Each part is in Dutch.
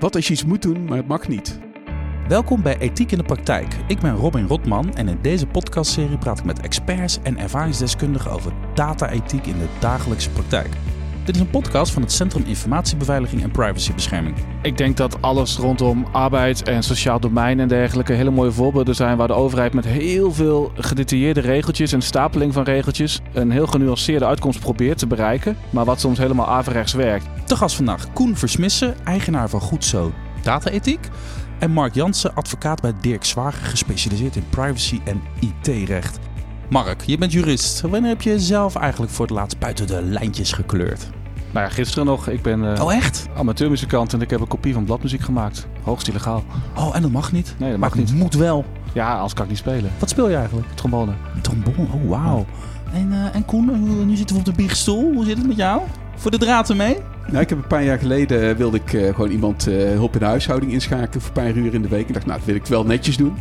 Wat als je iets moet doen, maar het mag niet? Welkom bij Ethiek in de Praktijk. Ik ben Robin Rotman en in deze podcastserie praat ik met experts en ervaringsdeskundigen over data-ethiek in de dagelijkse praktijk. Dit is een podcast van het Centrum Informatiebeveiliging en Privacybescherming. Ik denk dat alles rondom arbeid en sociaal domein en dergelijke hele mooie voorbeelden zijn waar de overheid met heel veel gedetailleerde regeltjes en stapeling van regeltjes een heel genuanceerde uitkomst probeert te bereiken, maar wat soms helemaal averechts werkt. Te gast vandaag Koen Versmissen, eigenaar van Goed Zo Data-ethiek. En Mark Jansen, advocaat bij Dirk Zwager, gespecialiseerd in privacy en IT-recht. Mark, je bent jurist. Wanneer heb je zelf eigenlijk voor het laatst buiten de lijntjes gekleurd? Nou ja, gisteren nog. Ik ben eh, Oh, echt? amateurmuzikant en ik heb een kopie van bladmuziek gemaakt. Hoogst illegaal. Oh, en dat mag niet? Nee, dat maar mag het niet. moet wel. Ja, anders kan ik niet spelen. Wat speel je eigenlijk? Trombone. Trombone, oh wauw. En, eh, en Koen, hoe- nu zitten we op de biechtstoel. Hoe zit het met jou? Voor de draad ermee? Nou, ik heb een paar jaar geleden eh, wilde ik eh, gewoon iemand eh, hulp in de huishouding inschakelen voor een paar uur in de week. Ik dacht, nou, dat wil ik wel netjes doen.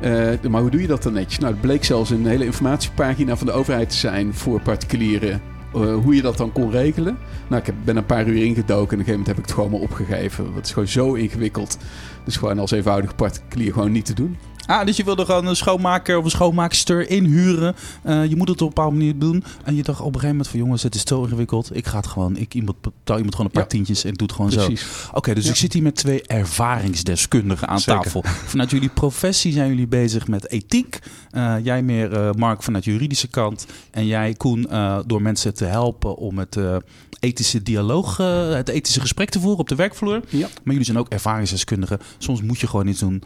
Eh, maar hoe doe je dat dan netjes? Nou, het bleek zelfs een hele informatiepagina van de overheid te zijn voor particulieren. Eh, hoe je dat dan kon regelen. Nou, ik heb, ben een paar uur ingedoken en op een gegeven moment heb ik het gewoon maar opgegeven. Het is gewoon zo ingewikkeld. Dus gewoon als eenvoudig particulier gewoon niet te doen. Ah, dus je wilde gewoon een schoonmaker of een schoonmaakster inhuren. Eh, je moet het op een bepaalde manier doen. En je dacht op een gegeven moment van jongens, het is zo ingewikkeld. Ik ga het gewoon, ik iemand, betaal iemand gewoon een paar Ja. tientjes en doe het gewoon zo. Oké, dus Ja. ik zit hier met twee ervaringsdeskundigen aan Zeker. tafel. Vanuit jullie professie zijn jullie bezig met ethiek. Eh, jij meer, eh, Mark, vanuit de juridische kant. En jij, Koen, door mensen te helpen om het ethische dialoog, het ethische gesprek te voeren op de werkvloer. Ja. Maar jullie zijn ook ervaringsdeskundigen. Soms moet je gewoon iets doen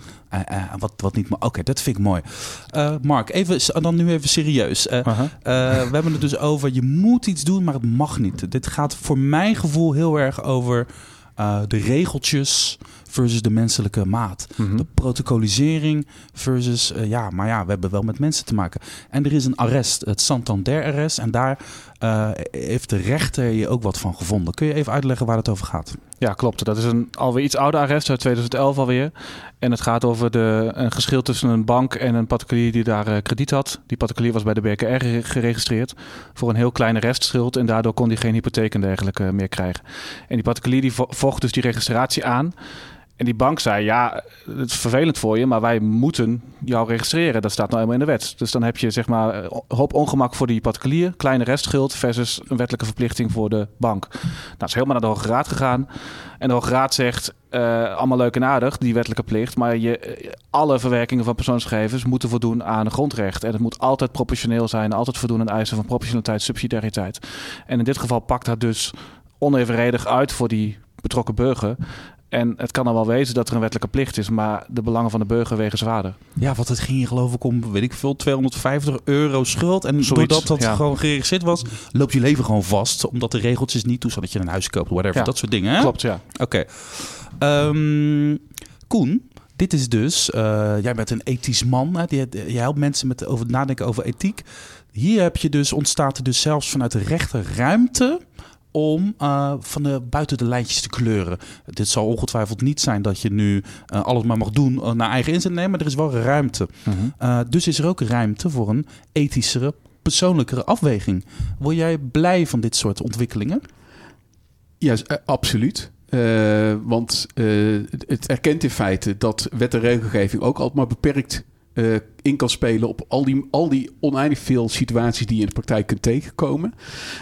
wat, wat niet... Maar oké, dat vind ik mooi. Eh, Mark, even, dan nu even serieus. Eh, eh, we hebben het dus over, je moet iets doen, maar het mag niet. Dit gaat voor mijn gevoel heel erg over de regeltjes versus de menselijke maat. Mhm. De protocolisering versus, ja, maar ja, we hebben wel met mensen te maken. En er is een arrest, het Santander-arrest. En daar heeft de rechter je ook wat van gevonden. Kun je even uitleggen waar het over gaat? Ja, klopt. Dat is een alweer iets ouder arrest uit 2011 alweer. En het gaat over de, een geschil tussen een bank en een particulier die daar eh, krediet had. Die particulier was bij de BKR gere- geregistreerd voor een heel kleine restschuld. En daardoor kon hij geen hypotheek en dergelijke meer krijgen. En die particulier die vo- vocht dus die registratie aan. En die bank zei, ja, het is vervelend voor je, maar wij moeten jou registreren. Dat staat nou helemaal in de wet. Dus dan heb je zeg maar een hoop ongemak voor die particulier. Kleine restschuld versus een wettelijke verplichting voor de bank. Nou, het is helemaal naar de Hoge Raad gegaan. En de Hoge Raad zegt, eh, allemaal leuk en aardig, die wettelijke plicht. Maar je, eh, alle verwerkingen van persoonsgegevens moeten voldoen aan grondrecht. En het moet altijd proportioneel zijn, altijd voldoen aan eisen van proportionaliteit, subsidiariteit. En in dit geval pakt dat dus onevenredig uit voor die betrokken burger. En het kan dan wel wezen dat er een wettelijke plicht is, maar de belangen van de burger wegen zwaarder. Ja, wat het ging hier geloof ik om, weet ik veel, 250 euro schuld. En Zoiets, doordat dat ja. gewoon geregistreerd was, loopt je leven gewoon vast. Omdat de regeltjes niet toe dat je een huis koopt, whatever. Ja. Dat soort dingen, hè? Klopt, ja. Oké. Ehm, Koen, dit is dus, eh, jij bent een ethisch man. Hè? Je, je helpt mensen met over nadenken over ethiek. Hier heb je dus, ontstaat er dus zelfs vanuit de rechter ruimte om eh, van de buiten de lijntjes te kleuren. Dit zal ongetwijfeld niet zijn dat je nu eh, alles maar mag doen eh, naar eigen inzet nemen, maar er is wel ruimte. Mhm. Dus is er ook ruimte voor een ethischere, persoonlijkere afweging. Word jij blij van dit soort ontwikkelingen? Ja, absoluut. Want het erkent in feite dat wet en regelgeving ook altijd maar beperkt eh, in kan spelen op al die, al die oneindig veel situaties die je in de praktijk kunt tegenkomen.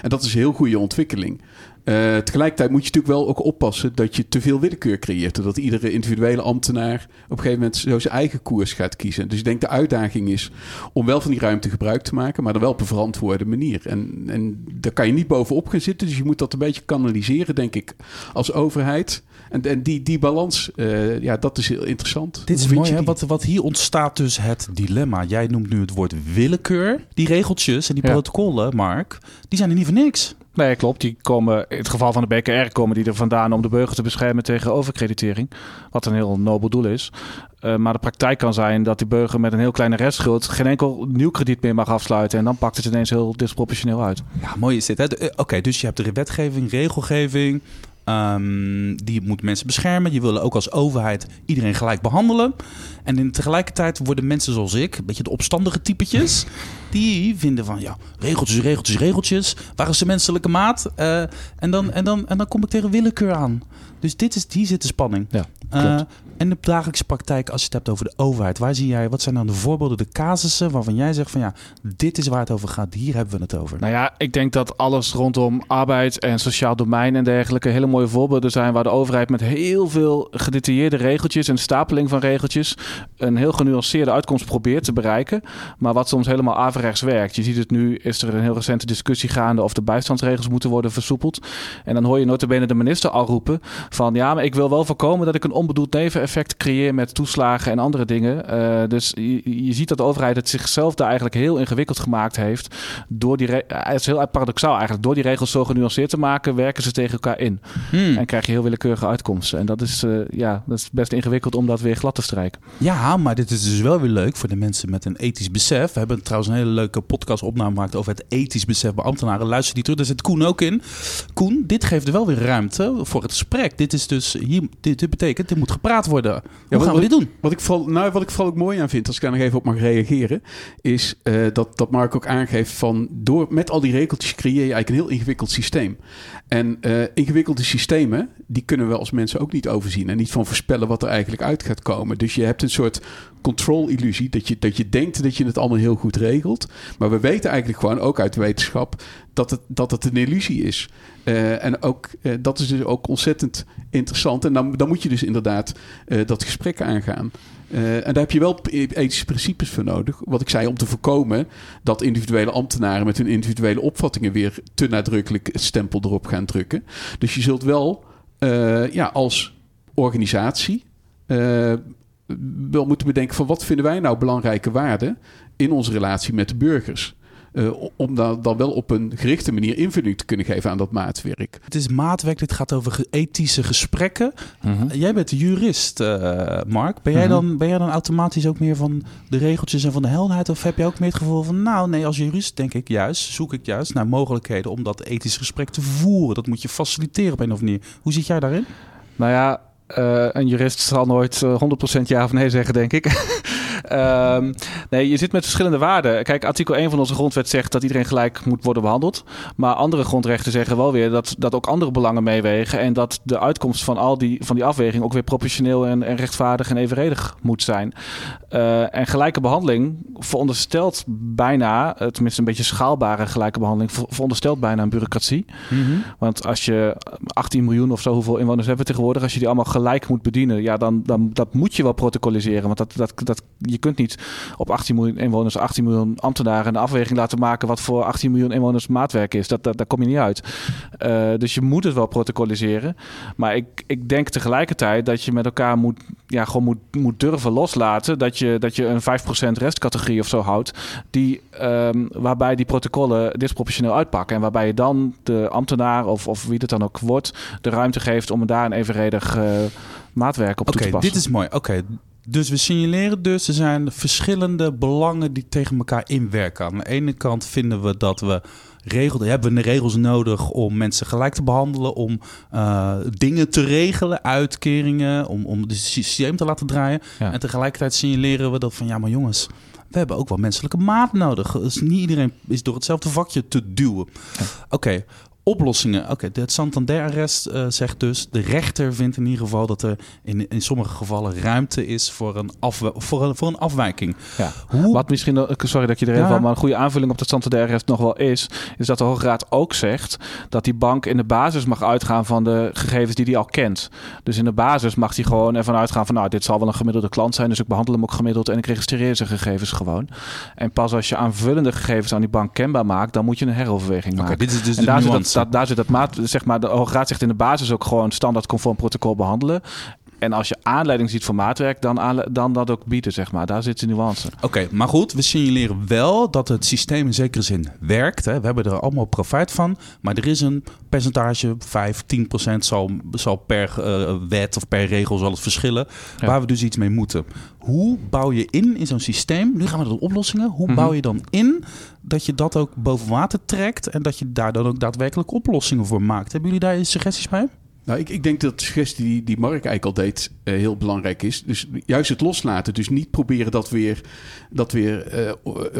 En dat is een heel goede ontwikkeling. Eh, tegelijkertijd moet je natuurlijk wel ook oppassen dat je te veel willekeur creëert. Dat iedere individuele ambtenaar op een gegeven moment zo zijn eigen koers gaat kiezen. Dus ik denk de uitdaging is om wel van die ruimte gebruik te maken, maar dan wel op een verantwoorde manier. En, en daar kan je niet bovenop gaan zitten. Dus je moet dat een beetje kanaliseren, denk ik, als overheid. En, en die, die balans, eh, ja, dat is heel interessant. Dit is mooi, hè? Wat, wat hier ontstaat dus het dilemma. Jij noemt nu het woord willekeur. Die regeltjes en die Ja. protocollen, Mark, die zijn er niet voor niks. Nee, klopt. Die komen, in het geval van de BKR komen die er vandaan om de burger te beschermen tegen overkreditering. Wat een heel nobel doel is. Eh, maar de praktijk kan zijn dat die burger met een heel kleine restschuld geen enkel nieuw krediet meer mag afsluiten. En dan pakt het ineens heel disproportioneel uit. Ja, mooi is dit. eh, Oké, dus je hebt de wetgeving, regelgeving. Ehm, die moet mensen beschermen. Je wil ook als overheid iedereen gelijk behandelen. En in tegelijkertijd worden mensen zoals ik, een beetje de opstandige typetjes, die vinden van ja, regeltjes, regeltjes, regeltjes. Waar is de menselijke maat? Eh, en, dan, en, dan, en dan kom ik tegen willekeur aan. Dus dit is, hier zit de spanning. Ja, Eh, klopt. en de dagelijkse praktijk, als je het hebt over de overheid, waar zie jij, wat zijn dan de voorbeelden, de casussen waarvan jij zegt van ja, dit is waar het over gaat, hier hebben we het over. Nou ja, ik denk dat alles rondom arbeid en sociaal domein en dergelijke hele mooie voorbeelden zijn waar de overheid met heel veel gedetailleerde regeltjes en stapeling van regeltjes een heel genuanceerde uitkomst probeert te bereiken. Maar wat soms helemaal averechts werkt. Je ziet het nu, is er een heel recente discussie gaande of de bijstandsregels moeten worden versoepeld. En dan hoor je notabene de minister al roepen van ja, maar ik wil wel voorkomen dat ik een onbedoeld neveneffect creëer met toeslagen en andere dingen. Eh, dus je, je ziet dat de overheid het zichzelf daar eigenlijk heel ingewikkeld gemaakt heeft. Door die eh, het is heel paradoxaal eigenlijk. Door die regels zo genuanceerd te maken, werken ze tegen elkaar in. Hmm. En krijg je heel willekeurige uitkomsten. En dat is, eh, ja, dat is best ingewikkeld om dat weer glad te strijken. Ja, maar dit is dus wel weer leuk voor de mensen met een ethisch besef. We hebben trouwens een hele leuke podcastopname gemaakt over het ethisch besef bij ambtenaren. Luister die terug, daar zit Koen ook in. Koen, dit geeft er wel weer ruimte voor het gesprek. Dit is dus, hier, dit, dit betekent, dit moet gepraat worden. Hoe wat- gaan we dit doen? Wat ik, vooral, nou, wat ik vooral ook mooi aan vind, als ik daar nog even op mag reageren, is eh, dat, dat Mark ook aangeeft van door met al die regeltjes creëer je eigenlijk een heel ingewikkeld systeem. En eh, ingewikkelde systemen, die kunnen we als mensen ook niet overzien en niet van voorspellen wat er eigenlijk uit gaat komen. Dus je hebt een soort control-illusie dat je, dat je denkt dat je het allemaal heel goed regelt. Maar we weten eigenlijk gewoon ook uit wetenschap dat het, dat het een illusie is. Eh, en ook, eh, dat is dus ook ontzettend interessant. En dan, dan moet je dus inderdaad eh, dat gesprek aangaan. En daar heb je wel ethische principes voor nodig. Wat ik zei, om te voorkomen dat individuele ambtenaren met hun individuele opvattingen weer te nadrukkelijk het stempel erop gaan drukken. Dus je zult wel ja, als organisatie wel moeten bedenken van wat vinden wij nou belangrijke waarden in onze relatie met de burgers. Eh, om dan, dan wel op een gerichte manier invulling te kunnen geven aan dat maatwerk. Het is maatwerk, dit gaat over ethische gesprekken. Jij bent de jurist, eh, Mark. Ben jij, Mhm. dan, ben jij dan automatisch ook meer van de regeltjes en van de helderheid? Of heb je ook meer het gevoel van, nou nee, als jurist denk ik juist, zoek ik juist naar mogelijkheden om dat ethisch gesprek te voeren. Dat moet je faciliteren op een of andere manier. Hoe zit jij daarin? Nou ja, eh, een jurist zal nooit eh, 100% ja of nee zeggen, denk ik. Ehm, nee, je zit met verschillende waarden. Kijk, artikel 1 van onze grondwet zegt dat iedereen gelijk moet worden behandeld. Maar andere grondrechten zeggen wel weer dat, dat ook andere belangen meewegen. En dat de uitkomst van al die, van die afweging ook weer proportioneel en, en rechtvaardig en evenredig moet zijn. Eh, en gelijke behandeling veronderstelt bijna, eh, tenminste een beetje schaalbare gelijke behandeling, ver- veronderstelt bijna een bureaucratie. Want als je 18 miljoen of zo, hoeveel inwoners hebben we tegenwoordig, als je die allemaal gelijk moet bedienen, ja, dan, dan dat moet je wel protocoliseren. Want dat, dat, dat, je kunt niet op 18 miljoen inwoners, 18 miljoen ambtenaren een afweging laten maken wat voor 18 miljoen inwoners maatwerk is. Dat, dat, daar kom je niet uit. Eh, dus je moet het wel protocoliseren. Maar ik, ik denk tegelijkertijd dat je met elkaar moet, ja, gewoon moet, moet durven loslaten. Dat je, dat je een 5% restcategorie of zo houdt. Die, ehm, waarbij die protocollen disproportioneel uitpakken. En waarbij je dan de ambtenaar of, of wie het dan ook wordt, de ruimte geeft om daar een evenredig eh, maatwerk op Oké, te passen. dit is mooi. Oké, dus we signaleren dus, er zijn verschillende belangen die tegen elkaar inwerken. Aan de ene kant vinden we dat we regels, hebben we regels nodig om mensen gelijk te behandelen, om eh, dingen te regelen, uitkeringen, om, om het systeem te laten draaien. Ja. En tegelijkertijd signaleren we dat van, ja maar jongens, we hebben ook wel menselijke maat nodig. Dus niet iedereen is door hetzelfde vakje te duwen. Oké, oplossingen. Oké, het Santander-arrest eh, zegt dus... de rechter vindt in ieder geval dat er in, in sommige gevallen ruimte is... voor een, afwe- voor een, voor een afwijking. Ja. Hoe... Wat misschien, nog- sorry dat je er even Ja. van, maar een goede aanvulling op dat Santander arrest nog wel is, is dat de Hoge Raad ook zegt dat die bank in de basis mag uitgaan van de gegevens die hij al kent. Dus in de basis mag hij gewoon ervan uitgaan van, nou, dit zal wel een gemiddelde klant zijn, dus ik behandel hem ook gemiddeld en ik registreer zijn gegevens gewoon. En pas als je aanvullende gegevens aan die bank kenbaar maakt, dan moet je een heroverweging maken. dit is dus en de daar zit, nuance. dat, daar zit dat maat, zeg maar, de Raad zegt in de basis ook gewoon standaard conform protocol behandelen. En als je aanleiding ziet voor maatwerk, dan, dan dat ook bieden, zeg maar. Daar zit de nuance. Oké, maar goed, we signaleren wel dat het systeem in zekere zin werkt. Hè. We hebben er allemaal profijt van. Maar er is een percentage, 5, 10 procent zal, zal per eh, wet of per regel zal het verschillen. Ja. Waar we dus iets mee moeten. Hoe bouw je in in zo'n systeem? Nu gaan we naar de oplossingen. Hoe Mhm. bouw je dan in dat je dat ook boven water trekt en dat je daar dan ook daadwerkelijk oplossingen voor maakt? Hebben jullie daar suggesties bij? Nou, ik, ik denk dat de suggestie die, die Mark eigenlijk al deed eh, heel belangrijk is. Dus juist het loslaten. Dus niet proberen dat weer, dat weer eh,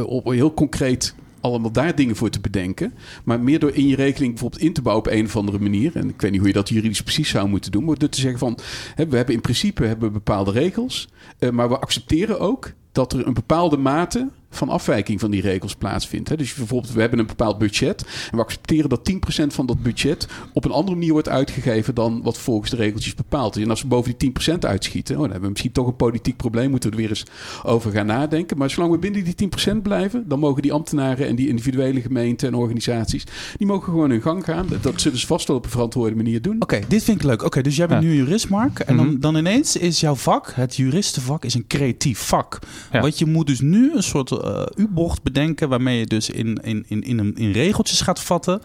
op heel concreet allemaal daar dingen voor te bedenken. Maar meer door in je rekening bijvoorbeeld in te bouwen op een of andere manier. En ik weet niet hoe je dat juridisch precies zou moeten doen. Maar door te zeggen van, hè, we hebben in principe hebben bepaalde regels. eh, maar we accepteren ook dat er een bepaalde mate van afwijking van die regels plaatsvindt. Hè. Dus bijvoorbeeld, we hebben een bepaald budget. En we accepteren dat 10% van dat budget op een andere manier wordt uitgegeven dan wat volgens de regeltjes bepaald is. En als we boven die 10% uitschieten, oh, dan hebben we misschien toch een politiek probleem. Moeten we er weer eens over gaan nadenken. Maar zolang we binnen die 10% blijven, dan mogen die ambtenaren en die individuele gemeenten en organisaties, die mogen gewoon hun gang gaan. Dat, zullen ze vast wel op een verantwoorde manier doen. Oké, dit vind ik leuk. Oké, dus jij bent Ja. nu jurist, Mark. En dan, Mhm. dan ineens is jouw vak, het juristenvak, is een creatief vak. Ja. Want je moet dus nu een soort U-bocht bedenken... waarmee je dus in, in, in, in, een, in regeltjes gaat vatten...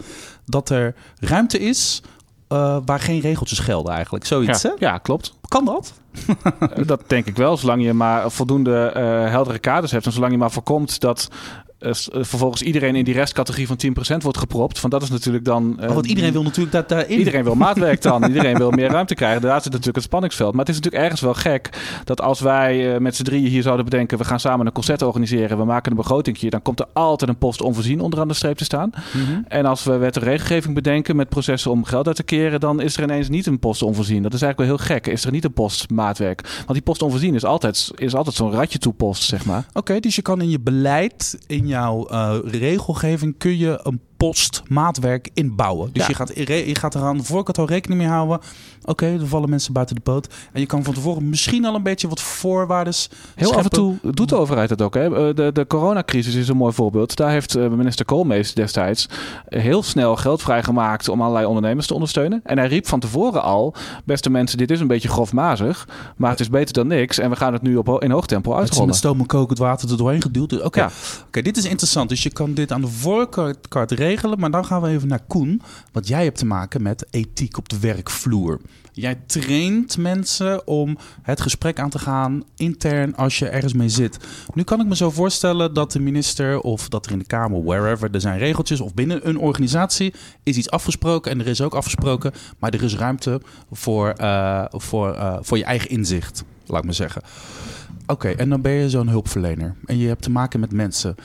dat er ruimte is eh, waar geen regeltjes gelden eigenlijk. Zoiets, Ja, hè? ja, klopt. Kan dat? Eh, dat denk ik wel, zolang je maar voldoende eh, heldere kaders hebt en zolang je maar voorkomt dat eh, eh, vervolgens iedereen in die restcategorie van 10% wordt gepropt. Want dat is natuurlijk dan. eh, Oh, want iedereen wil natuurlijk dat daarin. Iedereen wil maatwerk dan. iedereen wil meer ruimte krijgen. Daar zit natuurlijk het spanningsveld. Maar het is natuurlijk ergens wel gek dat als wij eh, met z'n drieën hier zouden bedenken... we gaan samen een concert organiseren, we maken een begrotingje... dan komt er altijd een post onvoorzien onderaan de streep te staan. Mhm. En als we wet en regelgeving bedenken met processen om geld uit te keren... dan is er ineens niet een post onvoorzien. Dat is eigenlijk wel heel gek. Is er niet een post maatwerk. Want die post onvoorzien is altijd, is altijd zo'n ratje toepost, zeg maar. Oké, dus je kan in je beleid, in jouw eh, regelgeving, kun je een post maatwerk inbouwen. Dus Ja. je, gaat, je gaat er aan de voorkant al rekening mee houden. Oké, er vallen mensen buiten de boot. En je kan van tevoren misschien al een beetje wat voorwaarden Heel af en toe doet de overheid het ook. Hè? Eh, De, de coronacrisis is een mooi voorbeeld. Daar heeft eh, minister Koolmees destijds eh, heel snel geld vrijgemaakt om allerlei ondernemers te ondersteunen. En hij riep van tevoren al, beste mensen, dit is een beetje grofmazig, maar het is beter dan niks. En we gaan het nu op, ho- in hoog tempo Het is met uitrollen. stoom en kokend water er doorheen geduwd. Dus Oké, Ja. Oké, dit is interessant. Dus je kan dit aan de voorkant regelen. Maar dan gaan we even naar Koen. Want jij hebt te maken met ethiek op de werkvloer. Jij traint mensen om het gesprek aan te gaan intern als je ergens mee zit. Nu kan ik me zo voorstellen dat de minister of dat er in de Kamer, wherever, er zijn regeltjes of binnen een organisatie is iets afgesproken en er is ook afgesproken, maar er is ruimte voor, eh, voor, eh, voor je eigen inzicht, laat ik maar zeggen. Oké, en dan ben je zo'n hulpverlener en je hebt te maken met mensen.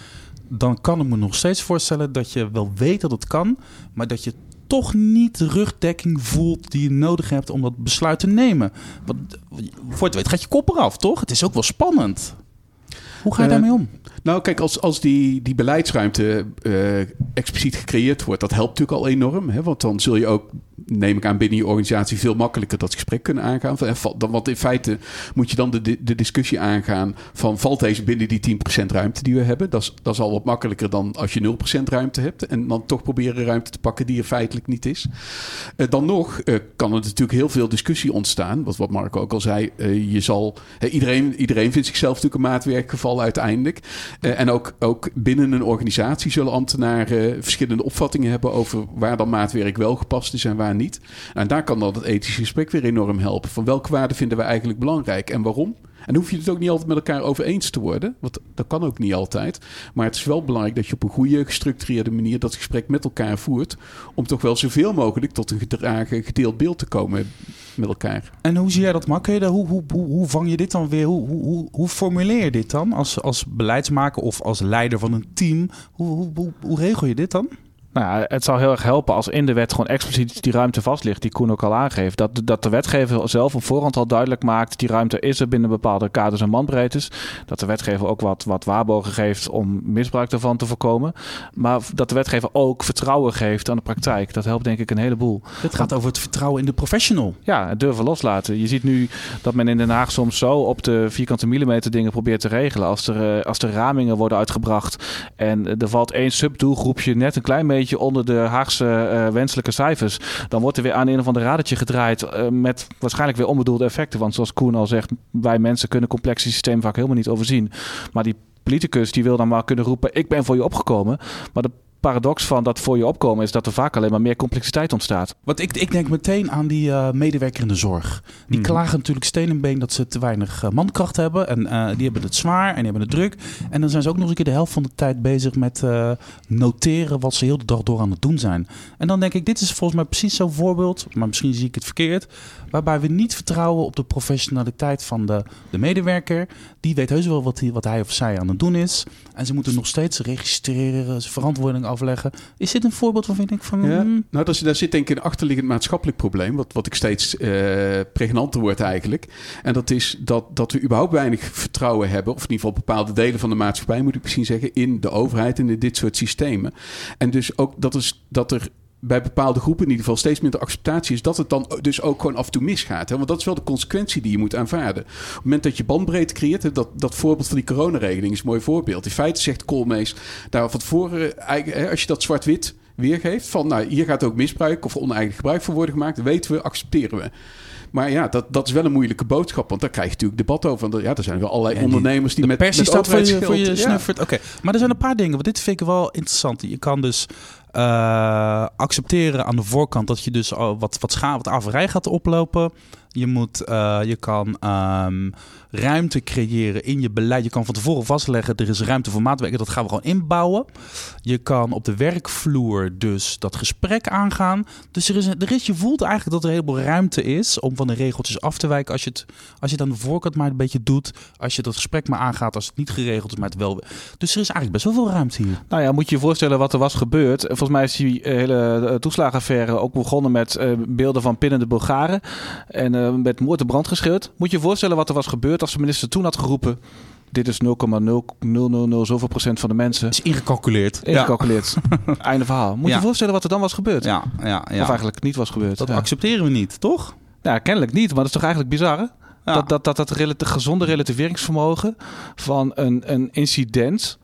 Dan kan ik me nog steeds voorstellen dat je wel weet dat het kan, maar dat je toch niet de rugdekking voelt die je nodig hebt om dat besluit te nemen. Want voor het weet gaat je kop eraf, toch? Het is ook wel spannend. Hoe ga je Eh, daarmee om? Nou, kijk, als, als die, die beleidsruimte eh, expliciet gecreëerd wordt, dat helpt natuurlijk al enorm. Hè? Want dan zul je ook, neem ik aan, binnen je organisatie veel makkelijker dat gesprek kunnen aangaan. Dan- Want in feite moet je dan de, de discussie aangaan van valt deze binnen die 10% ruimte die we hebben? Dat is, dat is al wat makkelijker dan als je 0% ruimte hebt. En dan toch proberen ruimte te pakken die er feitelijk niet is. Eh, dan nog eh, kan er natuurlijk heel veel discussie ontstaan. Wat, wat Marco ook al zei, je zal, iedereen, iedereen vindt zichzelf natuurlijk een maatwerkgeval uiteindelijk. Eh, en ook, ook binnen een organisatie zullen ambtenaren verschillende opvattingen hebben over waar dan maatwerk wel gepast is en waar niet. En daar kan dan het ethische gesprek weer enorm helpen. Van welke waarden vinden we eigenlijk belangrijk en waarom? En dan hoef je het ook niet altijd met elkaar over eens te worden. Want dat kan ook niet altijd. Maar het is wel belangrijk dat je op een goede, gestructureerde manier dat gesprek met elkaar voert. Om toch wel zoveel mogelijk tot een gedragen, gedeeld beeld te komen met elkaar. En hoe zie jij dat, daar- Hoe, hoe, hoe, hoe vang je dit dan weer? Hoe, hoe, hoe, hoe formuleer je dit dan als, als beleidsmaker of als leider van een team? Hoe, hoe, hoe, hoe regel je dit dan? Nou ja, het zou heel erg helpen als in de wet gewoon expliciet die ruimte vast ligt, die Koen ook al aangeeft. Dat, dat de wetgever zelf op voorhand al duidelijk maakt, die ruimte is er binnen bepaalde kaders en bandbreedtes. Dat de wetgever ook wat, wat waarborgen geeft om misbruik daarvan te voorkomen. Maar dat de wetgever ook vertrouwen geeft aan de praktijk. Dat helpt denk ik een heleboel. Het gaat over het vertrouwen in de professional. Ja, het durven loslaten. Je ziet nu dat men in Den Haag soms zo op de vierkante millimeter dingen probeert te regelen. Als er, eh, als er ramingen worden uitgebracht en er valt één subdoelgroepje net een klein beetje onder de Haagse eh, wenselijke cijfers. Dan wordt er weer aan een of ander radertje gedraaid eh, met waarschijnlijk weer onbedoelde effecten. Want zoals Koen al zegt, wij mensen kunnen complexe systemen vaak helemaal niet overzien. Maar die politicus die wil dan maar kunnen roepen, ik ben voor je opgekomen. Maar de paradox van dat voor je opkomen is dat er vaak alleen maar meer complexiteit ontstaat. Want ik, ik denk meteen aan die uh, medewerker in de zorg. Die Mhm. klagen natuurlijk steen en been dat ze te weinig uh, mankracht hebben. En uh, die hebben het zwaar en die hebben het druk. En dan zijn ze ook nog eens een keer de helft van de tijd bezig met noteren wat ze heel de dag door aan het doen zijn. En dan denk ik, dit is volgens mij precies zo'n voorbeeld, maar misschien zie ik het verkeerd. Waarbij we niet vertrouwen op de professionaliteit van de, de medewerker. Die weet heus wel wat hij, wat hij of zij aan het doen is. En ze moeten nog steeds registreren, zijn verantwoording afleggen. Is dit een voorbeeld waarvan ik denk van... Ja, hmm, nou, daar, daar zit denk ik een achterliggend maatschappelijk probleem, wat, wat ik steeds uh, pregnanter wordt eigenlijk. En dat is dat, dat we überhaupt weinig vertrouwen hebben, of in ieder geval bepaalde delen van de maatschappij, moet ik misschien zeggen, in de overheid en in dit soort systemen. En dus ook dat, is, dat er bij bepaalde groepen in ieder geval steeds minder acceptatie is dat het dan dus ook gewoon af en toe misgaat. Hè? Want dat is wel de consequentie die je moet aanvaarden. Op het moment dat je bandbreedte creëert, dat, dat voorbeeld van die coronaregeling is een mooi voorbeeld. In feite zegt Koolmees daar van tevoren, als je dat zwart-wit weergeeft, van nou hier gaat ook misbruik of oneigen gebruik van worden gemaakt, weten we, accepteren we. Maar ja, dat, dat is wel een moeilijke boodschap. Want daar krijg je natuurlijk debat over. Want ja, er zijn wel allerlei ja, die, ondernemers die de met, pers met staat voor je, voor je ja. snuffert. Oké, okay. maar er zijn een paar dingen. Want dit vind ik wel interessant. Je kan dus accepteren aan de voorkant dat je dus wat, wat, scha wat averij gaat oplopen. Je, moet, uh, je kan um, ruimte creëren in je beleid. Je kan van tevoren vastleggen, er is ruimte voor maatwerken. Dat gaan we gewoon inbouwen. Je kan op de werkvloer dus dat gesprek aangaan. Dus er is, er is, je voelt eigenlijk dat er een heleboel ruimte is om van de regeltjes af te wijken. Als je het, als je aan de voorkant maar een beetje doet. Als je dat gesprek maar aangaat, als het niet geregeld is, maar het wel... Dus er is eigenlijk best wel veel ruimte hier. Nou ja, moet je je voorstellen wat er was gebeurd. Volgens mij is die hele toeslagenaffaire ook begonnen met beelden van pinnende Bulgaren. En met moord en brand gescheurd. Moet je je voorstellen wat er was gebeurd als de minister toen had geroepen... Dit is 0,0000 zoveel procent van de mensen. Is ingecalculeerd. Ingecalculeerd. Ja. Einde verhaal. Moet ja. je voorstellen wat er dan was gebeurd? Ja, ja, ja. Of eigenlijk niet was gebeurd. Dat accepteren we niet, toch? Ja, kennelijk niet. Maar dat is toch eigenlijk bizar, hè? Dat, dat, dat, dat relati gezonde relativeringsvermogen van een, een incident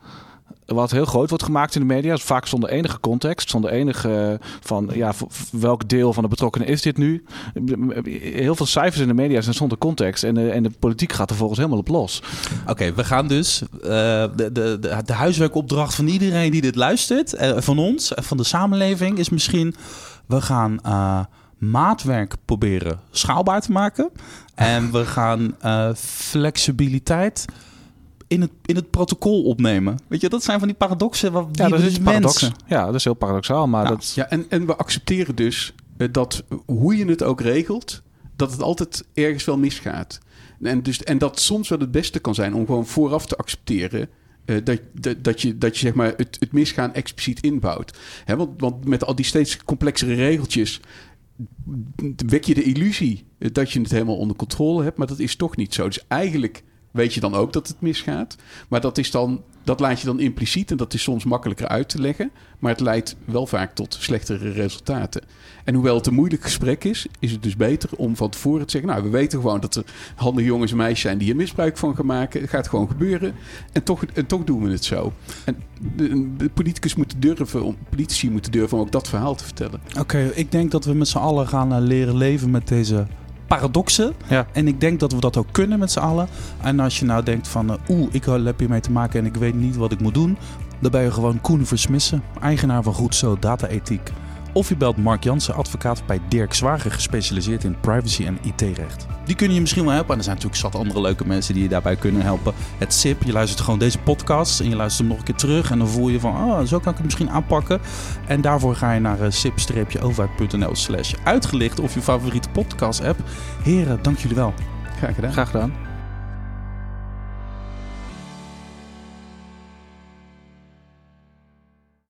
wat heel groot wordt gemaakt in de media, vaak zonder enige context, zonder enige van ja, welk deel van de betrokkenen is dit nu? Heel veel cijfers in de media zijn zonder context en de, en de politiek gaat er volgens helemaal op los. Oké, we gaan dus uh, de, de, de, huiswerkopdracht van iedereen die dit luistert, uh, van ons, van de samenleving, is misschien we gaan. Maatwerk proberen schaalbaar te maken. En we gaan flexibiliteit in het, in het protocol opnemen. Weet je, dat zijn van die paradoxen. Wat, ja, dat is paradoxen. Ja, dat is heel paradoxaal. Maar ja. dat... ja, en, en we accepteren dus uh, dat hoe je het ook regelt, dat het altijd ergens wel misgaat. En, dus, en dat soms wel het beste kan zijn om gewoon vooraf te accepteren. Uh, dat, dat, dat, je, dat je zeg maar het, het misgaan expliciet inbouwt. Hè, want, want met al die steeds complexere regeltjes wek je de illusie dat je het helemaal onder controle hebt, maar dat is toch niet zo. Dus eigenlijk weet je dan ook dat het misgaat, maar dat is dan dat laat je dan impliciet en dat is soms makkelijker uit te leggen, maar het leidt wel vaak tot slechtere resultaten. En hoewel het een moeilijk gesprek is, is het dus beter om van tevoren te zeggen: Nou, we weten gewoon dat er handige jongens en meisjes zijn die er misbruik van gaan maken. Het gaat gewoon gebeuren. En toch, en toch doen we het zo. En de, politicus moeten durven, politici moeten durven om ook dat verhaal te vertellen. Oké, ik denk dat we met z'n allen gaan uh, leren leven met deze paradoxen. Ja. En ik denk dat we dat ook kunnen met z'n allen. En als je nou denkt van, uh, oeh, ik heb hiermee te maken en ik weet niet wat ik moet doen. Dan ben je gewoon Koen Versmissen, eigenaar van Goed Zo Data Ethiek. Of je belt Mark Jansen, advocaat bij Dirk Zwager, gespecialiseerd in privacy en IT-recht. Die kunnen je misschien wel helpen. En er zijn natuurlijk zat andere leuke mensen die je daarbij kunnen helpen. Het SIP, je luistert gewoon deze podcast en je luistert hem nog een keer terug. En dan voel je van, oh, zo kan ik het misschien aanpakken. En daarvoor ga je naar uh, sip-overheid.nl slash uitgelicht of je favoriete podcast app. Heren, dank jullie wel. Graag gedaan. Graag gedaan.